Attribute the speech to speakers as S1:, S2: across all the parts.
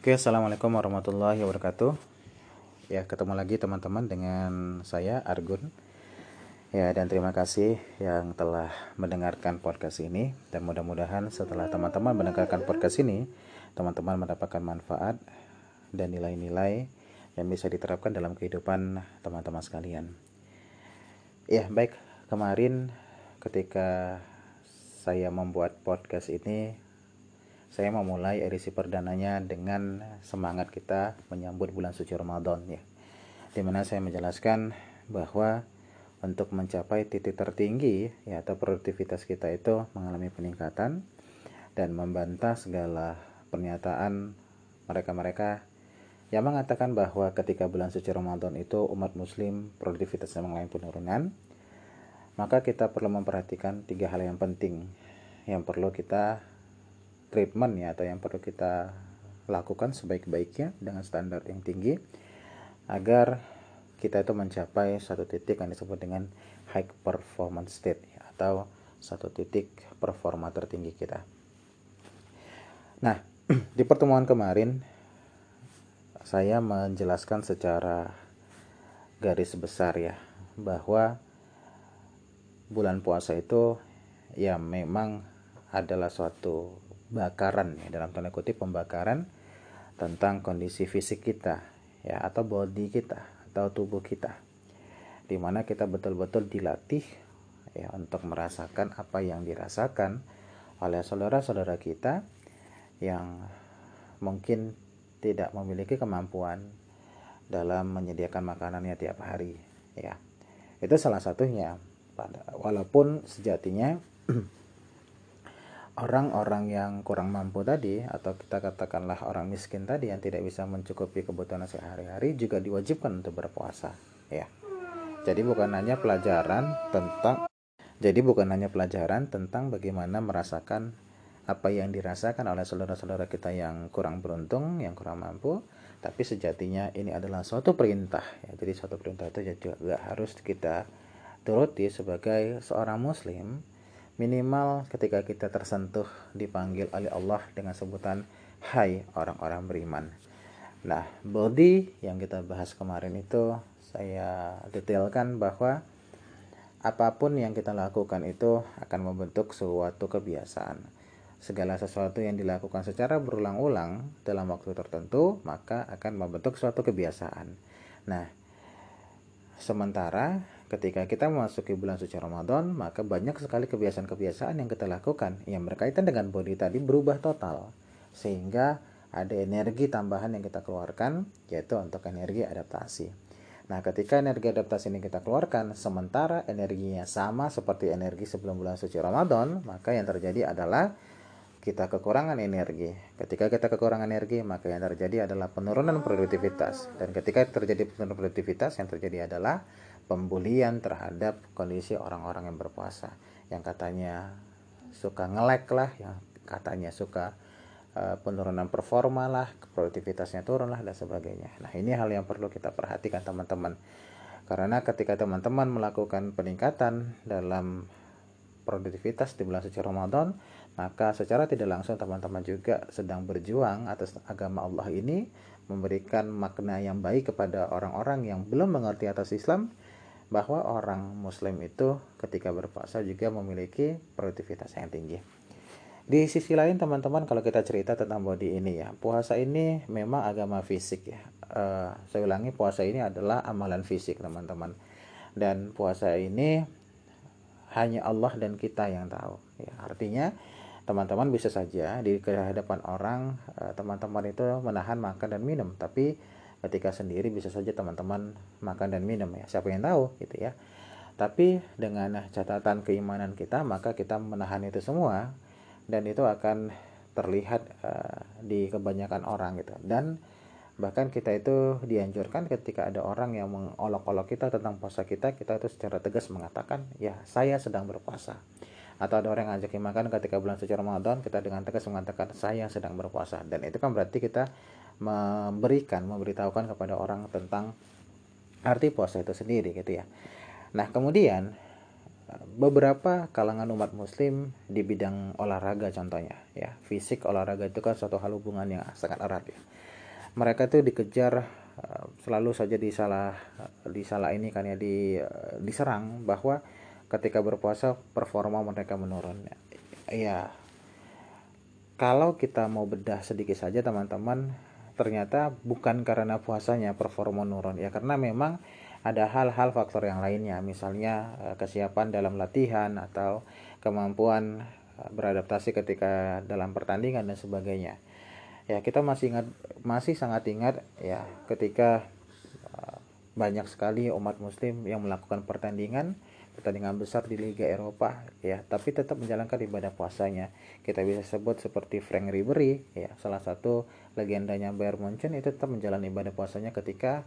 S1: Oke, assalamualaikum warahmatullahi wabarakatuh. Ya, ketemu lagi teman-teman dengan saya Argun. Ya, dan terima kasih yang telah mendengarkan podcast ini. Dan mudah-mudahan setelah teman-teman mendengarkan podcast ini, teman-teman mendapatkan manfaat dan nilai-nilai yang bisa diterapkan dalam kehidupan teman-teman sekalian. Ya, baik. Kemarin ketika saya membuat podcast ini saya memulai edisi perdananya dengan semangat kita menyambut bulan suci Ramadan ya. Di mana saya menjelaskan bahwa untuk mencapai titik tertinggi ya atau produktivitas kita itu mengalami peningkatan dan membantah segala pernyataan mereka-mereka yang mengatakan bahwa ketika bulan suci Ramadan itu umat muslim produktivitasnya mengalami penurunan maka kita perlu memperhatikan tiga hal yang penting yang perlu kita treatment ya atau yang perlu kita lakukan sebaik-baiknya dengan standar yang tinggi agar kita itu mencapai satu titik yang disebut dengan high performance state ya, atau satu titik performa tertinggi kita. Nah, di pertemuan kemarin saya menjelaskan secara garis besar ya bahwa bulan puasa itu ya memang adalah suatu bakaran ya dalam tanda kutip pembakaran tentang kondisi fisik kita ya atau body kita atau tubuh kita. Di mana kita betul-betul dilatih ya untuk merasakan apa yang dirasakan oleh saudara-saudara kita yang mungkin tidak memiliki kemampuan dalam menyediakan makanannya tiap hari ya. Itu salah satunya. Walaupun sejatinya orang-orang yang kurang mampu tadi atau kita katakanlah orang miskin tadi yang tidak bisa mencukupi kebutuhan sehari-hari juga diwajibkan untuk berpuasa ya jadi bukan hanya pelajaran tentang jadi bukan hanya pelajaran tentang bagaimana merasakan apa yang dirasakan oleh saudara-saudara kita yang kurang beruntung, yang kurang mampu, tapi sejatinya ini adalah suatu perintah. Ya, jadi suatu perintah itu juga harus kita turuti sebagai seorang muslim minimal ketika kita tersentuh dipanggil oleh Allah dengan sebutan hai orang-orang beriman. Nah body yang kita bahas kemarin itu saya detailkan bahwa apa pun yang kita lakukan itu akan membentuk suatu kebiasaan. Segala sesuatu yang dilakukan secara berulang-ulang dalam waktu tertentu maka akan membentuk suatu kebiasaan. Nah sementara ketika kita memasuki bulan suci Ramadan, maka banyak sekali kebiasaan-kebiasaan yang kita lakukan yang berkaitan dengan body tadi berubah total. Sehingga ada energi tambahan yang kita keluarkan, yaitu untuk energi adaptasi. Nah, ketika energi adaptasi ini kita keluarkan, sementara energinya sama seperti energi sebelum bulan suci Ramadan, maka yang terjadi adalah kita kekurangan energi. Ketika kita kekurangan energi, maka yang terjadi adalah penurunan produktivitas. Dan ketika terjadi penurunan produktivitas, yang terjadi adalah pembulian terhadap kondisi orang-orang yang berpuasa yang katanya suka ngelek lah yang katanya suka uh, penurunan performa lah produktivitasnya turun lah dan sebagainya nah ini hal yang perlu kita perhatikan teman-teman karena ketika teman-teman melakukan peningkatan dalam produktivitas di bulan suci Ramadan maka secara tidak langsung teman-teman juga sedang berjuang atas agama Allah ini memberikan makna yang baik kepada orang-orang yang belum mengerti atas Islam bahwa orang muslim itu ketika berpuasa juga memiliki produktivitas yang tinggi. Di sisi lain teman-teman kalau kita cerita tentang body ini ya, puasa ini memang agama fisik ya. Uh, saya ulangi puasa ini adalah amalan fisik teman-teman. Dan puasa ini hanya Allah dan kita yang tahu. Ya, artinya teman-teman bisa saja di hadapan orang eh, teman-teman itu menahan makan dan minum, tapi ketika sendiri bisa saja teman-teman makan dan minum ya. Siapa yang tahu gitu ya. Tapi dengan catatan keimanan kita maka kita menahan itu semua. Dan itu akan terlihat uh, di kebanyakan orang gitu. Dan bahkan kita itu dianjurkan ketika ada orang yang mengolok-olok kita tentang puasa kita kita itu secara tegas mengatakan ya saya sedang berpuasa atau ada orang yang ngajakin makan ketika bulan suci Ramadan kita dengan tegas mengatakan saya sedang berpuasa dan itu kan berarti kita memberikan memberitahukan kepada orang tentang arti puasa itu sendiri gitu ya. Nah, kemudian beberapa kalangan umat muslim di bidang olahraga contohnya ya. Fisik olahraga itu kan suatu hal hubungan yang sangat erat ya. mereka tuh dikejar uh, selalu saja disalah disalah ini kan ya di uh, diserang bahwa ketika berpuasa performa mereka menurun. Ya kalau kita mau bedah sedikit saja teman-teman ternyata bukan karena puasanya performa menurun. Ya karena memang ada hal-hal faktor yang lainnya. Misalnya uh, kesiapan dalam latihan atau kemampuan beradaptasi ketika dalam pertandingan dan sebagainya. Ya kita masih ingat masih sangat ingat ya ketika uh, banyak sekali umat muslim yang melakukan pertandingan pertandingan besar di Liga Eropa ya. Tapi tetap menjalankan ibadah puasanya. Kita bisa sebut seperti Frank Ribery ya. Salah satu legendanya Bayern Munchen itu tetap menjalani ibadah puasanya ketika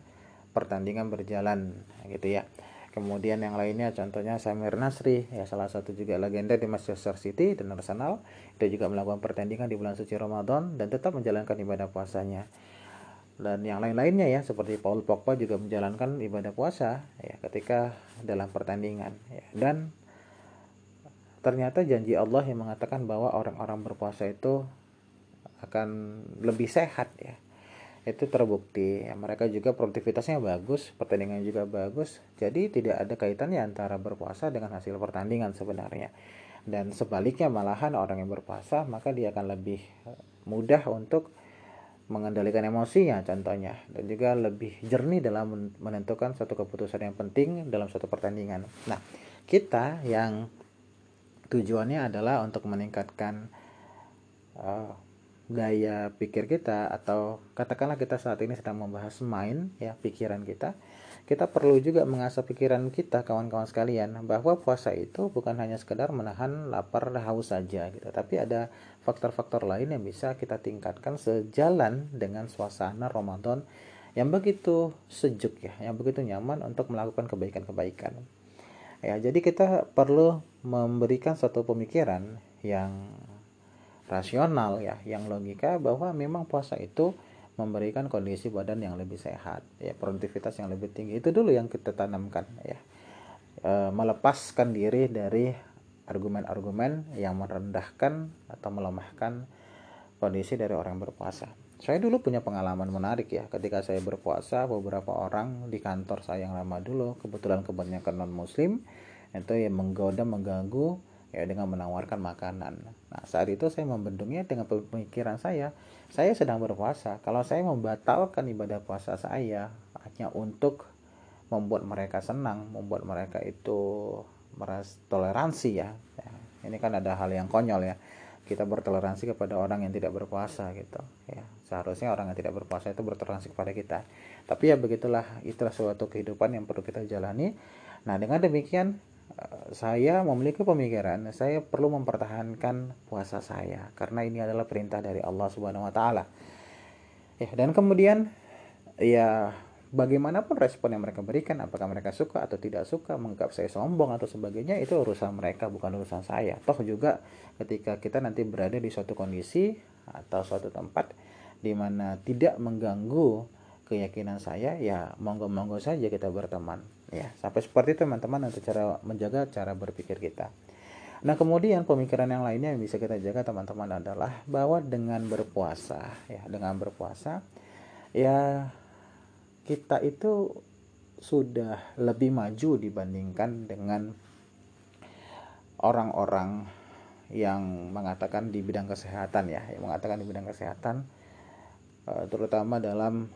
S1: pertandingan berjalan gitu ya. Kemudian yang lainnya contohnya Samir Nasri, ya. Salah satu juga legenda di Manchester City dan Arsenal. Dia juga melakukan pertandingan di bulan suci Ramadan dan tetap menjalankan ibadah puasanya. Dan yang lain-lainnya ya seperti Paul Pogba juga menjalankan ibadah puasa ya ketika dalam pertandingan ya. Dan ternyata janji Allah yang mengatakan bahwa orang-orang berpuasa itu akan lebih sehat ya. Itu terbukti. Ya, mereka juga produktivitasnya bagus pertandingan juga bagus. Jadi tidak ada kaitannya antara berpuasa dengan hasil pertandingan sebenarnya. Dan sebaliknya malahan orang yang berpuasa maka dia akan lebih eh, mudah untuk mengendalikan emosinya contohnya dan juga lebih jernih dalam menentukan suatu keputusan yang penting dalam suatu pertandingan. Nah kita yang tujuannya adalah untuk meningkatkan uh, gaya pikir kita atau katakanlah kita saat ini sedang membahas main ya pikiran kita kita perlu juga mengasah pikiran kita kawan-kawan sekalian bahwa puasa itu bukan hanya sekedar menahan lapar dan haus saja gitu tapi ada faktor-faktor lain yang bisa kita tingkatkan sejalan dengan suasana Ramadan yang begitu sejuk ya yang begitu nyaman untuk melakukan kebaikan-kebaikan. Ya jadi kita perlu memberikan satu pemikiran yang rasional ya yang logika bahwa memang puasa itu memberikan kondisi badan yang lebih sehat ya produktivitas yang lebih tinggi. Itu dulu yang kita tanamkan ya. E, melepaskan diri dari argumen-argumen yang merendahkan atau melemahkan kondisi dari orang berpuasa. Saya dulu punya pengalaman menarik ya. Ketika saya berpuasa beberapa orang di kantor saya yang lama dulu kebetulan kebanyakan non muslim itu yang menggoda mengganggu ya dengan menawarkan makanan. Nah, saat itu saya membendungnya dengan pemikiran saya, saya sedang berpuasa. Kalau saya membatalkan ibadah puasa saya hanya untuk membuat mereka senang, membuat mereka itu merasa toleransi ya. ya. Ini kan ada hal yang konyol ya. Kita bertoleransi kepada orang yang tidak berpuasa gitu ya. Seharusnya orang yang tidak berpuasa itu bertoleransi kepada kita. Tapi ya begitulah, itulah suatu kehidupan yang perlu kita jalani. Nah, dengan demikian saya memiliki pemikiran saya perlu mempertahankan puasa saya karena ini adalah perintah dari Allah Subhanahu wa taala. Ya, dan kemudian ya bagaimanapun respon yang mereka berikan apakah mereka suka atau tidak suka menganggap saya sombong atau sebagainya itu urusan mereka bukan urusan saya. Toh juga ketika kita nanti berada di suatu kondisi atau suatu tempat di mana tidak mengganggu keyakinan saya ya monggo-monggo saja kita berteman ya sampai seperti itu teman-teman untuk cara menjaga cara berpikir kita. Nah kemudian pemikiran yang lainnya yang bisa kita jaga teman-teman adalah bahwa dengan berpuasa ya dengan berpuasa ya kita itu sudah lebih maju dibandingkan dengan orang-orang yang mengatakan di bidang kesehatan ya yang mengatakan di bidang kesehatan eh, terutama dalam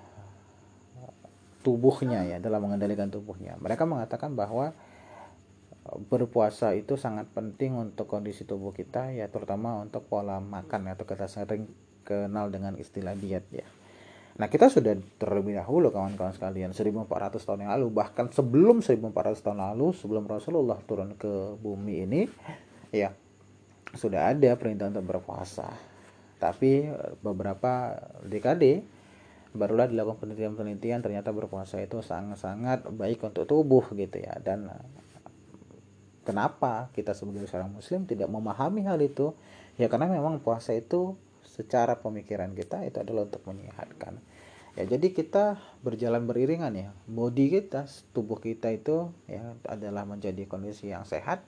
S1: tubuhnya ya dalam mengendalikan tubuhnya. Mereka mengatakan bahwa e, berpuasa itu sangat penting untuk kondisi tubuh kita ya terutama untuk pola makan atau kita sering kenal dengan istilah diet ya. Nah kita sudah terlebih dahulu kawan-kawan sekalian 1400 tahun yang lalu bahkan sebelum 1400 tahun lalu sebelum Rasulullah turun ke bumi ini ya sudah ada perintah untuk berpuasa. Tapi e, beberapa dekade barulah dilakukan penelitian-penelitian ternyata berpuasa itu sangat-sangat baik untuk tubuh gitu ya. Dan kenapa kita sebagai seorang muslim tidak memahami hal itu? Ya karena memang puasa itu secara pemikiran kita itu adalah untuk menyehatkan. Ya jadi kita berjalan beriringan ya. Body kita tubuh kita itu ya adalah menjadi kondisi yang sehat.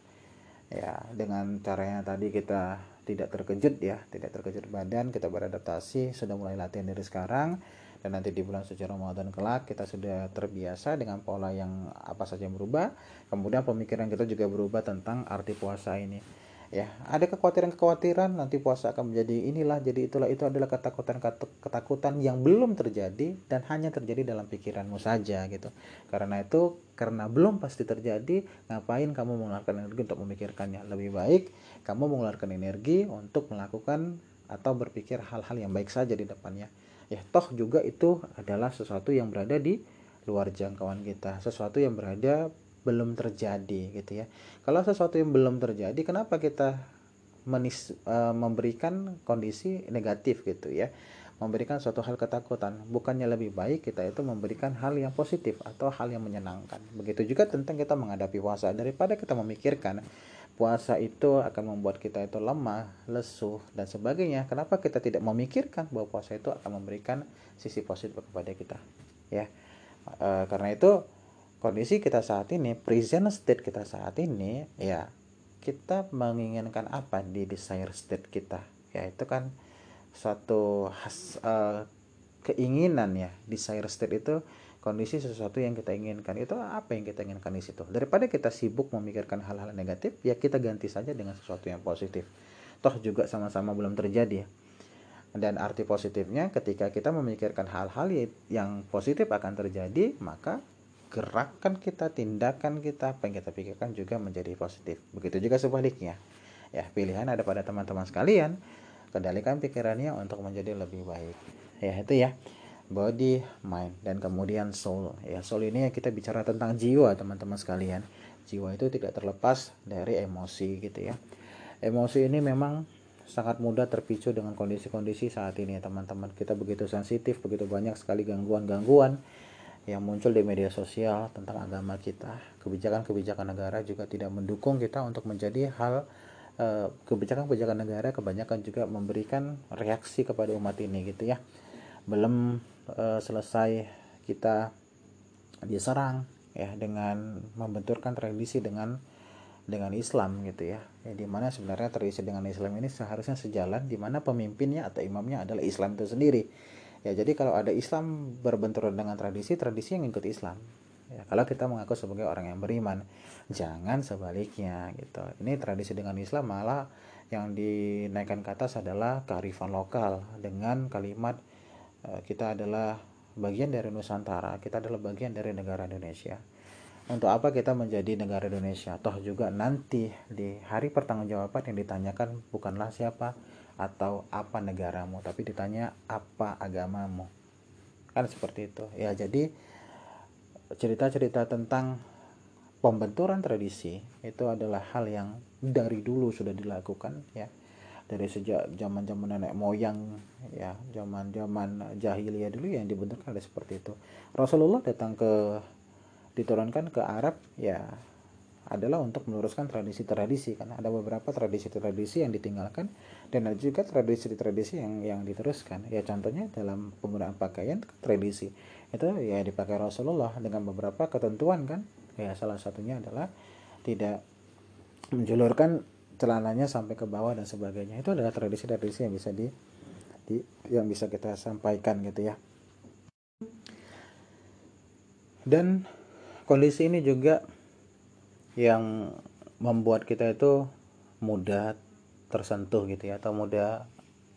S1: Ya dengan caranya tadi kita tidak terkejut ya tidak terkejut badan kita beradaptasi sudah mulai latihan dari sekarang dan nanti di bulan suci Ramadan kelak kita sudah terbiasa dengan pola yang apa saja yang berubah. Kemudian pemikiran kita juga berubah tentang arti puasa ini. Ya ada kekhawatiran-kekhawatiran nanti puasa akan menjadi inilah jadi itulah. Itu adalah ketakutan ketakutan yang belum terjadi dan hanya terjadi dalam pikiranmu saja gitu. Karena itu karena belum pasti terjadi ngapain kamu mengeluarkan energi untuk memikirkannya? Lebih baik kamu mengeluarkan energi untuk melakukan atau berpikir hal-hal yang baik saja di depannya ya toh juga itu adalah sesuatu yang berada di luar jangkauan kita sesuatu yang berada belum terjadi gitu ya. Kalau sesuatu yang belum terjadi kenapa kita menis, uh, memberikan kondisi negatif gitu ya? Memberikan suatu hal ketakutan. Bukannya lebih baik kita itu memberikan hal yang positif atau hal yang menyenangkan. Begitu juga tentang kita menghadapi puasa. Daripada kita memikirkan puasa itu akan membuat kita itu lemah, lesu dan sebagainya. Kenapa kita tidak memikirkan bahwa puasa itu akan memberikan sisi positif kepada kita? Ya, e, karena itu kondisi kita saat ini present state kita saat ini ya kita menginginkan apa di desire state kita ya itu kan suatu khas uh, keinginan ya desire state itu kondisi sesuatu yang kita inginkan itu apa yang kita inginkan di situ daripada kita sibuk memikirkan hal-hal negatif ya kita ganti saja dengan sesuatu yang positif toh juga sama-sama belum terjadi dan arti positifnya ketika kita memikirkan hal-hal yang positif akan terjadi maka gerakan kita, tindakan kita, apa yang kita pikirkan juga menjadi positif. Begitu juga sebaliknya. Ya, pilihan ada pada teman-teman sekalian. Kendalikan pikirannya untuk menjadi lebih baik. Ya, itu ya. Body, mind, dan kemudian soul. Ya, soul ini kita bicara tentang jiwa, teman-teman sekalian. Jiwa itu tidak terlepas dari emosi gitu ya. Emosi ini memang sangat mudah terpicu dengan kondisi-kondisi saat ini teman-teman kita begitu sensitif begitu banyak sekali gangguan-gangguan yang muncul di media sosial tentang agama kita, kebijakan-kebijakan negara juga tidak mendukung kita untuk menjadi hal eh, kebijakan-kebijakan negara kebanyakan juga memberikan reaksi kepada umat ini gitu ya. Belum uh, selesai kita diserang ya dengan membenturkan tradisi dengan dengan Islam gitu ya. ya di mana sebenarnya tradisi dengan Islam ini seharusnya sejalan di mana pemimpinnya atau imamnya adalah Islam itu sendiri. Ya jadi kalau ada Islam berbenturan dengan tradisi tradisi yang ikut Islam. Ya kalau kita mengaku sebagai orang yang beriman jangan sebaliknya gitu. Ini tradisi dengan Islam malah yang dinaikkan ke atas adalah kearifan lokal dengan kalimat kita adalah bagian dari Nusantara kita adalah bagian dari negara Indonesia. Untuk apa kita menjadi negara Indonesia? Toh juga nanti di hari pertanggungjawaban yang ditanyakan bukanlah siapa atau apa negaramu tapi ditanya apa agamamu. Kan seperti itu. Ya jadi cerita-cerita tentang pembenturan tradisi itu adalah hal yang dari dulu sudah dilakukan ya dari sejak zaman-zaman nenek moyang ya zaman-zaman jahiliyah dulu yang dibenturkan ada seperti itu. Rasulullah datang ke diturunkan ke Arab ya adalah untuk meluruskan tradisi-tradisi. Karena ada beberapa tradisi-tradisi yang ditinggalkan dan ada juga tradisi-tradisi yang yang diteruskan. Ya contohnya dalam penggunaan pakaian tradisi. Itu ya dipakai Rasulullah dengan beberapa ketentuan kan. Ya salah satunya adalah tidak menjulurkan celananya sampai ke bawah dan sebagainya. Itu adalah tradisi-tradisi yang bisa di, di yang bisa kita sampaikan gitu ya. Dan kondisi ini juga yang membuat kita itu mudah tersentuh gitu ya atau mudah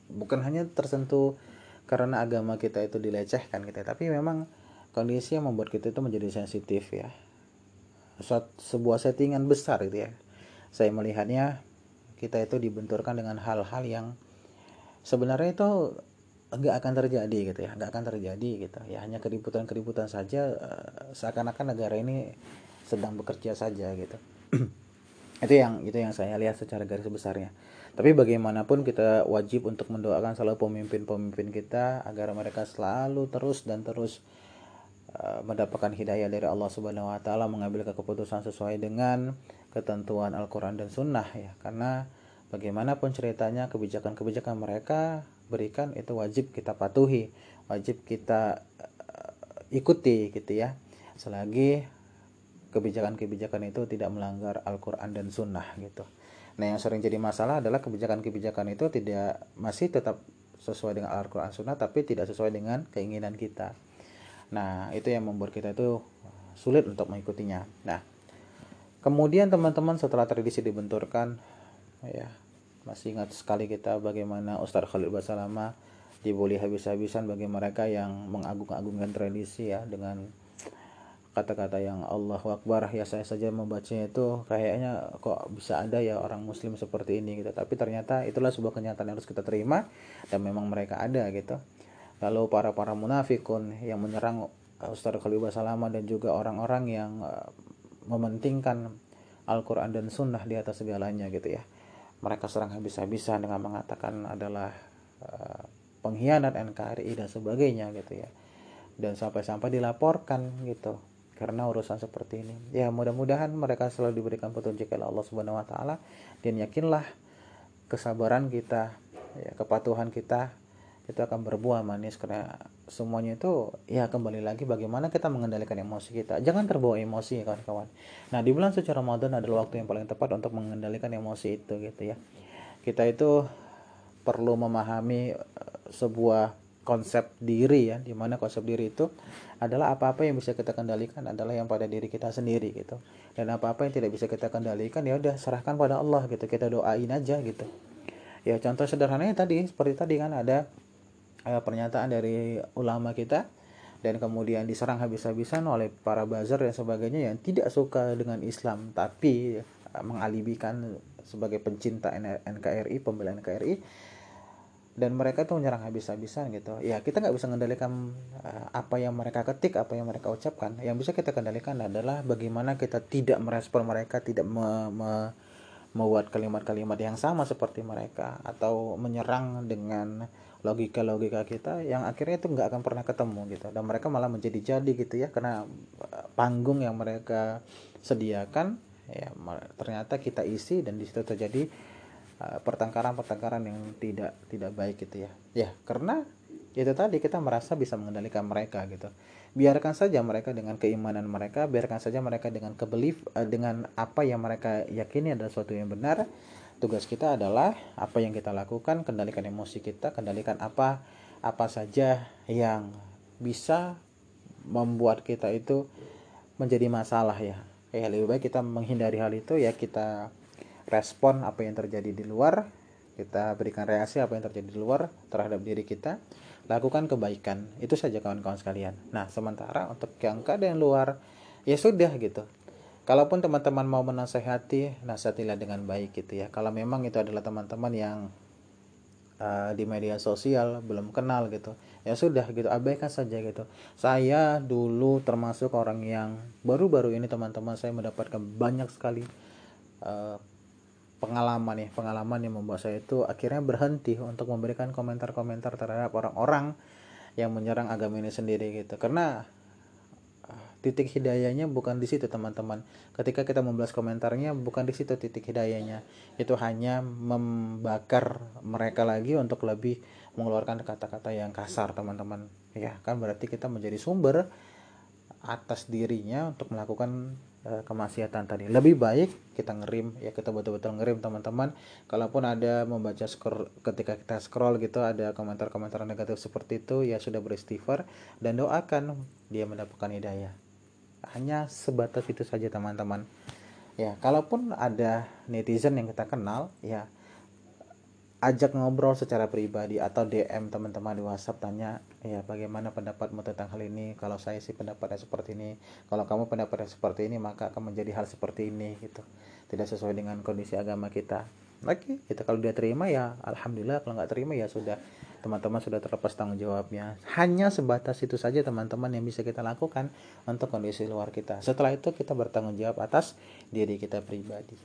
S1: bukan hanya tersentuh karena agama kita itu dilecehkan gitu ya, tapi memang kondisi yang membuat kita itu menjadi sensitif ya. Sebuah settingan besar gitu ya. Saya melihatnya kita itu dibenturkan dengan hal-hal yang sebenarnya itu nggak akan terjadi gitu ya nggak akan terjadi gitu ya. Hanya keributan-keributan saja eh, seakan-akan negara ini sedang bekerja saja gitu. Itu yang itu yang saya lihat secara garis besarnya. Tapi bagaimanapun kita wajib untuk mendoakan selalu pemimpin-pemimpin kita agar mereka selalu terus dan terus uh, mendapatkan hidayah dari Allah Subhanahu wa taala mengambil keputusan sesuai dengan ketentuan Al-Qur'an dan Sunnah ya. Karena bagaimanapun ceritanya kebijakan-kebijakan mereka berikan itu wajib kita patuhi wajib kita uh, ikuti gitu ya. Selagi kebijakan-kebijakan itu tidak melanggar Al-Quran dan Sunnah gitu. Nah yang sering jadi masalah adalah kebijakan-kebijakan itu tidak masih tetap sesuai dengan Al-Quran Sunnah tapi tidak sesuai dengan keinginan kita. Nah itu yang membuat kita itu sulit untuk mengikutinya. Nah kemudian teman-teman setelah tradisi dibenturkan ya masih ingat sekali kita bagaimana Ustadz Khalid Basalama dibully habis-habisan bagi mereka yang mengagung-agungkan tradisi ya dengan kata-kata yang Allah Akbar. Ya saya saja membacanya itu kayaknya kok bisa ada ya orang muslim seperti ini gitu. Tapi ternyata itulah sebuah kenyataan yang harus kita terima dan memang mereka ada gitu. Lalu para para munafikun yang menyerang Ustaz Khalifah Salama dan juga orang-orang yang uh, mementingkan Al-Quran dan Sunnah di atas segalanya gitu ya. Mereka serang habis-habisan dengan mengatakan adalah uh, pengkhianat NKRI dan sebagainya gitu ya. Dan sampai-sampai dilaporkan gitu karena urusan seperti ini. Ya mudah-mudahan mereka selalu diberikan petunjuk oleh Allah Subhanahu wa taala. Dan yakinlah kesabaran kita ya kepatuhan kita itu akan berbuah manis karena semuanya itu ya kembali lagi bagaimana kita mengendalikan emosi kita. Jangan terbawa emosi ya kawan-kawan. Nah di bulan suci Ramadan adalah waktu yang paling tepat untuk mengendalikan emosi itu gitu ya. Kita itu perlu memahami eh, sebuah konsep diri ya di mana konsep diri itu adalah apa-apa yang bisa kita kendalikan adalah yang pada diri kita sendiri gitu. Dan apa-apa yang tidak bisa kita kendalikan ya udah serahkan pada Allah gitu. Kita doain aja gitu. Ya contoh sederhananya tadi seperti tadi kan ada uh, pernyataan dari ulama kita dan kemudian diserang habis-habisan oleh para buzzer dan sebagainya yang tidak suka dengan Islam tapi uh, mengalibikan sebagai pencinta NKRI pembela NKRI dan mereka tuh menyerang habis-habisan gitu. Ya kita nggak bisa mengendalikan uh, apa yang mereka ketik apa yang mereka ucapkan. Yang bisa kita kendalikan adalah bagaimana kita tidak merespon mereka tidak me, me, membuat kalimat-kalimat yang sama seperti mereka atau menyerang dengan logika-logika kita yang akhirnya itu nggak akan pernah ketemu gitu. Dan mereka malah menjadi-jadi gitu ya karena eh, panggung yang mereka sediakan ya ternyata kita isi dan di situ terjadi Eh, pertengkaran-pertengkaran yang tidak tidak baik gitu ya. Ya karena itu tadi kita merasa bisa mengendalikan mereka gitu. Biarkan saja mereka dengan keimanan mereka biarkan saja mereka dengan kebelief uh, dengan apa yang mereka yakini adalah sesuatu yang benar tugas kita adalah apa yang kita lakukan kendalikan emosi kita kendalikan apa apa saja yang bisa membuat kita itu menjadi masalah ya. Ya lebih baik kita menghindari hal itu ya kita respon apa yang terjadi di luar kita berikan reaksi apa yang terjadi di luar terhadap diri kita lakukan kebaikan. Itu saja kawan-kawan sekalian. Nah sementara untuk yang keadaan luar ya sudah gitu kalaupun teman-teman mau menasehati nasihatilah dengan baik gitu ya. Kalau memang itu adalah teman-teman yang uh, di media sosial belum kenal gitu ya sudah gitu abaikan saja gitu. Saya dulu termasuk orang yang baru-baru ini teman-teman saya mendapatkan banyak sekali uh, pengalaman ya pengalaman yang membuat saya itu akhirnya berhenti untuk memberikan komentar-komentar terhadap orang-orang yang menyerang agama ini sendiri gitu. Karena titik hidayahnya bukan di situ teman-teman. Ketika kita membalas komentarnya bukan di situ titik hidayahnya. Itu hanya membakar mereka lagi untuk lebih mengeluarkan kata-kata yang kasar teman-teman. Ya kan berarti kita menjadi sumber atas dirinya untuk melakukan Eh, kemaksiatan tadi. Lebih baik kita ngerim ya kita betul-betul ngerim teman-teman. Kalaupun ada membaca scroll ketika kita scroll gitu ada komentar-komentar negatif seperti itu ya sudah beristighfar dan doakan dia mendapatkan hidayah hanya sebatas itu saja teman-teman. Ya kalaupun ada netizen yang kita kenal ya ajak ngobrol secara pribadi atau DM teman-teman di WhatsApp tanya ya bagaimana pendapatmu tentang hal ini? Kalau saya sih pendapatnya seperti ini. Kalau kamu pendapatnya seperti ini maka akan menjadi hal seperti ini gitu. Tidak sesuai dengan kondisi agama kita. Oke kita kalau dia terima ya alhamdulillah. Kalau nggak terima ya sudah teman-teman sudah terlepas tanggung jawabnya. Hanya sebatas itu saja teman-teman yang bisa kita lakukan untuk kondisi luar kita. Setelah itu kita bertanggung jawab atas diri kita pribadi.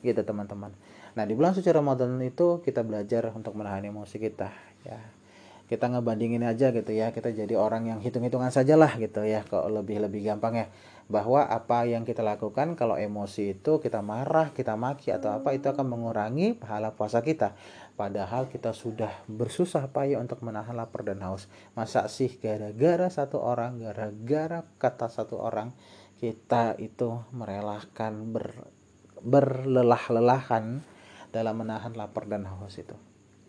S1: Gitu teman-teman. Nah di bulan suci Ramadan itu kita belajar untuk menahan emosi kita ya. Kita ngebandingin aja gitu ya, kita jadi orang yang hitung-hitungan saja lah gitu ya, kok lebih-lebih gampang ya. Bahwa apa yang kita lakukan kalau emosi itu kita marah, kita maki atau apa itu akan mengurangi pahala puasa kita. Padahal kita sudah bersusah payah untuk menahan lapar dan haus. Masa sih gara-gara satu orang, gara-gara kata satu orang kita itu merelakan ber berlelah-lelahan dalam menahan lapar dan haus itu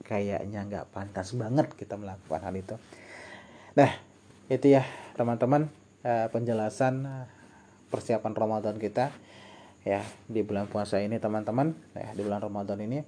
S1: kayaknya nggak pantas banget kita melakukan hal itu nah itu ya teman-teman eh, penjelasan persiapan Ramadan kita ya di bulan puasa ini teman-teman. Ya di bulan Ramadan ini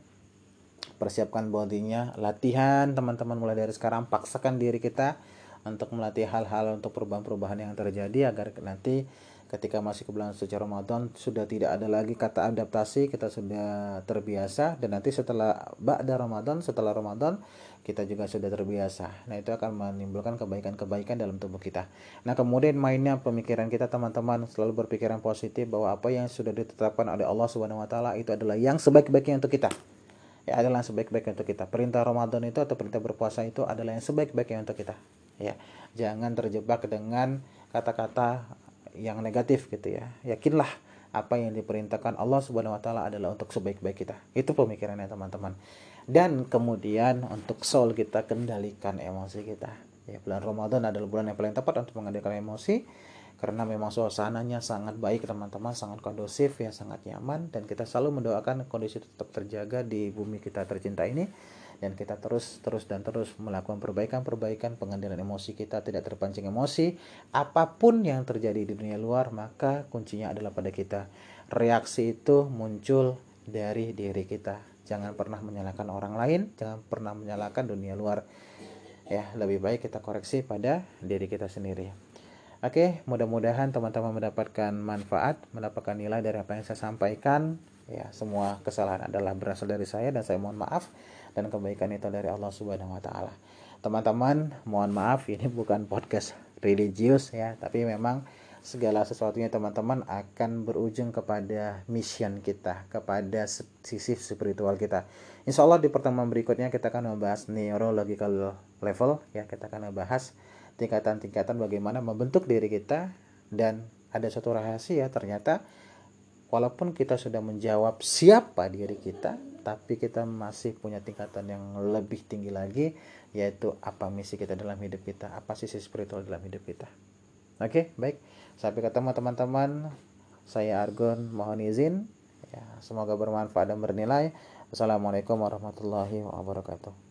S1: persiapkan bodinya latihan teman-teman mulai dari sekarang paksakan diri kita untuk melatih hal-hal untuk perubahan-perubahan yang terjadi agar nanti ketika masih ke bulan suci Ramadan sudah tidak ada lagi kata adaptasi kita sudah terbiasa. Dan nanti setelah ba'da Ramadan setelah Ramadan kita juga sudah terbiasa. Nah itu akan menimbulkan kebaikan-kebaikan dalam tubuh kita. Nah kemudian mainnya pemikiran kita teman-teman selalu berpikiran positif bahwa apa yang sudah ditetapkan oleh Allah Subhanahu wa taala itu adalah yang sebaik-baiknya untuk kita. Ya adalah yang sebaik-baiknya untuk kita. Perintah Ramadan itu atau perintah berpuasa itu adalah yang sebaik-baiknya untuk kita. Ya jangan terjebak dengan kata-kata yang negatif gitu ya yakinlah apa yang diperintahkan Allah Subhanahu wa taala adalah untuk sebaik-baik kita. Itu pemikirannya teman-teman. Dan kemudian untuk soul kita kendalikan emosi kita. Ya, bulan Ramadan adalah bulan yang paling tepat untuk mengendalikan emosi karena memang suasananya sangat baik teman-teman, sangat kondusif ya, sangat nyaman dan kita selalu mendoakan kondisi tetap terjaga di bumi kita tercinta ini dan kita terus terus dan terus melakukan perbaikan-perbaikan pengendalian emosi kita tidak terpancing emosi. Apa pun yang terjadi di dunia luar maka kuncinya adalah pada kita. Reaksi itu muncul dari diri kita. Jangan pernah menyalahkan orang lain jangan pernah menyalahkan dunia luar. Ya lebih baik kita koreksi pada diri kita sendiri. Oke, mudah-mudahan teman-teman mendapatkan manfaat, mendapatkan nilai dari apa yang saya sampaikan. Ya, semua kesalahan adalah berasal dari saya dan saya mohon maaf dan kebaikan itu dari Allah Subhanahu wa taala. Teman-teman, mohon maaf ini bukan podcast religius ya, tapi memang segala sesuatunya teman-teman akan berujung kepada mission kita, kepada sisi spiritual kita. Insya Allah di pertemuan berikutnya kita akan membahas neurological level ya, kita akan membahas tingkatan-tingkatan bagaimana membentuk diri kita dan ada satu rahasia ternyata walaupun kita sudah menjawab siapa diri kita tapi kita masih punya tingkatan yang lebih tinggi lagi yaitu apa misi kita dalam hidup kita apa sisi spiritual dalam hidup kita. Oke baik. Sampai ketemu teman-teman. Saya Argon mohon izin. Ya semoga bermanfaat dan bernilai. Assalamualaikum warahmatullahi wabarakatuh